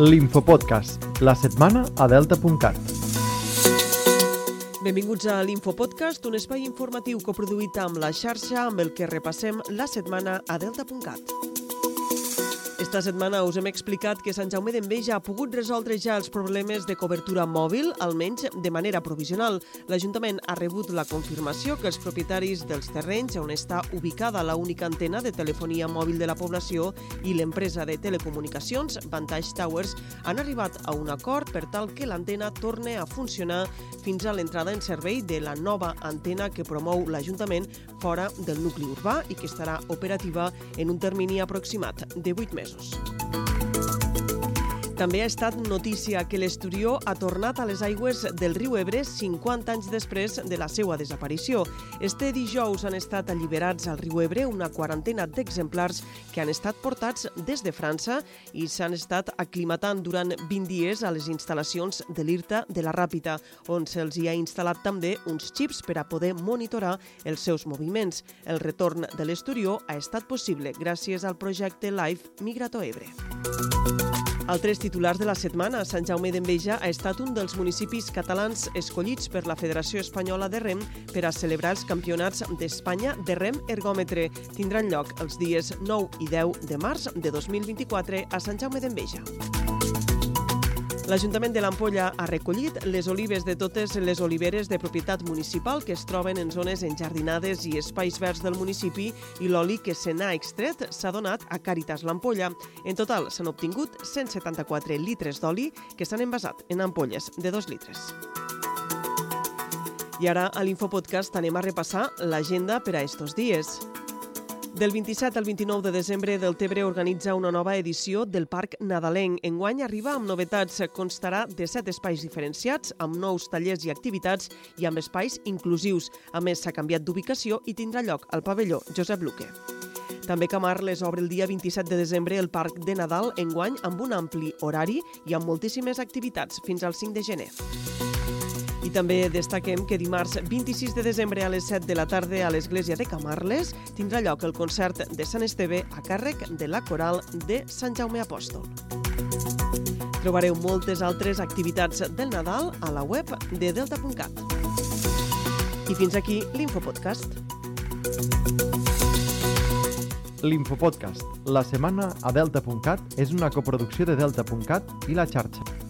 L'Infopodcast, la setmana a delta.cat. Benvinguts a l'Infopodcast, un espai informatiu coproduït amb la xarxa amb el que repassem la setmana a delta.cat. Esta setmana us hem explicat que Sant Jaume d'Enveja ha pogut resoldre ja els problemes de cobertura mòbil, almenys de manera provisional. L'Ajuntament ha rebut la confirmació que els propietaris dels terrenys on està ubicada la única antena de telefonia mòbil de la població i l'empresa de telecomunicacions, Vantage Towers, han arribat a un acord per tal que l'antena torne a funcionar fins a l'entrada en servei de la nova antena que promou l'Ajuntament fora del nucli urbà i que estarà operativa en un termini aproximat de 8 mesos mesos. També ha estat notícia que l'Esturió ha tornat a les aigües del riu Ebre 50 anys després de la seva desaparició. Este dijous han estat alliberats al riu Ebre una quarantena d'exemplars que han estat portats des de França i s'han estat aclimatant durant 20 dies a les instal·lacions de l'IRTA de la Ràpita, on se'ls hi ha instal·lat també uns xips per a poder monitorar els seus moviments. El retorn de l'Esturió ha estat possible gràcies al projecte Life Migrato Ebre. Altres titulars de la setmana. Sant Jaume d'Enveja ha estat un dels municipis catalans escollits per la Federació Espanyola de Rem per a celebrar els campionats d'Espanya de rem ergòmetre. Tindran lloc els dies 9 i 10 de març de 2024 a Sant Jaume d'Enveja. L'Ajuntament de l'Ampolla ha recollit les olives de totes les oliveres de propietat municipal que es troben en zones enjardinades i espais verds del municipi i l'oli que se n'ha extret s'ha donat a Càritas l'Ampolla. En total s'han obtingut 174 litres d'oli que s'han envasat en ampolles de 2 litres. I ara a l'Infopodcast anem a repassar l'agenda per a estos dies. Del 27 al 29 de desembre, del Tebre organitza una nova edició del Parc Nadalenc. Enguany arriba amb novetats. Constarà de set espais diferenciats, amb nous tallers i activitats i amb espais inclusius. A més, s'ha canviat d'ubicació i tindrà lloc al pavelló Josep Luque. També Camarles obre el dia 27 de desembre el Parc de Nadal enguany amb un ampli horari i amb moltíssimes activitats fins al 5 de gener. I també destaquem que dimarts 26 de desembre a les 7 de la tarda a l'Església de Camarles tindrà lloc el concert de Sant Esteve a càrrec de la coral de Sant Jaume Apòstol. Trobareu moltes altres activitats del Nadal a la web de delta.cat. I fins aquí l'Infopodcast. L'Infopodcast, la setmana a delta.cat és una coproducció de delta.cat i la xarxa.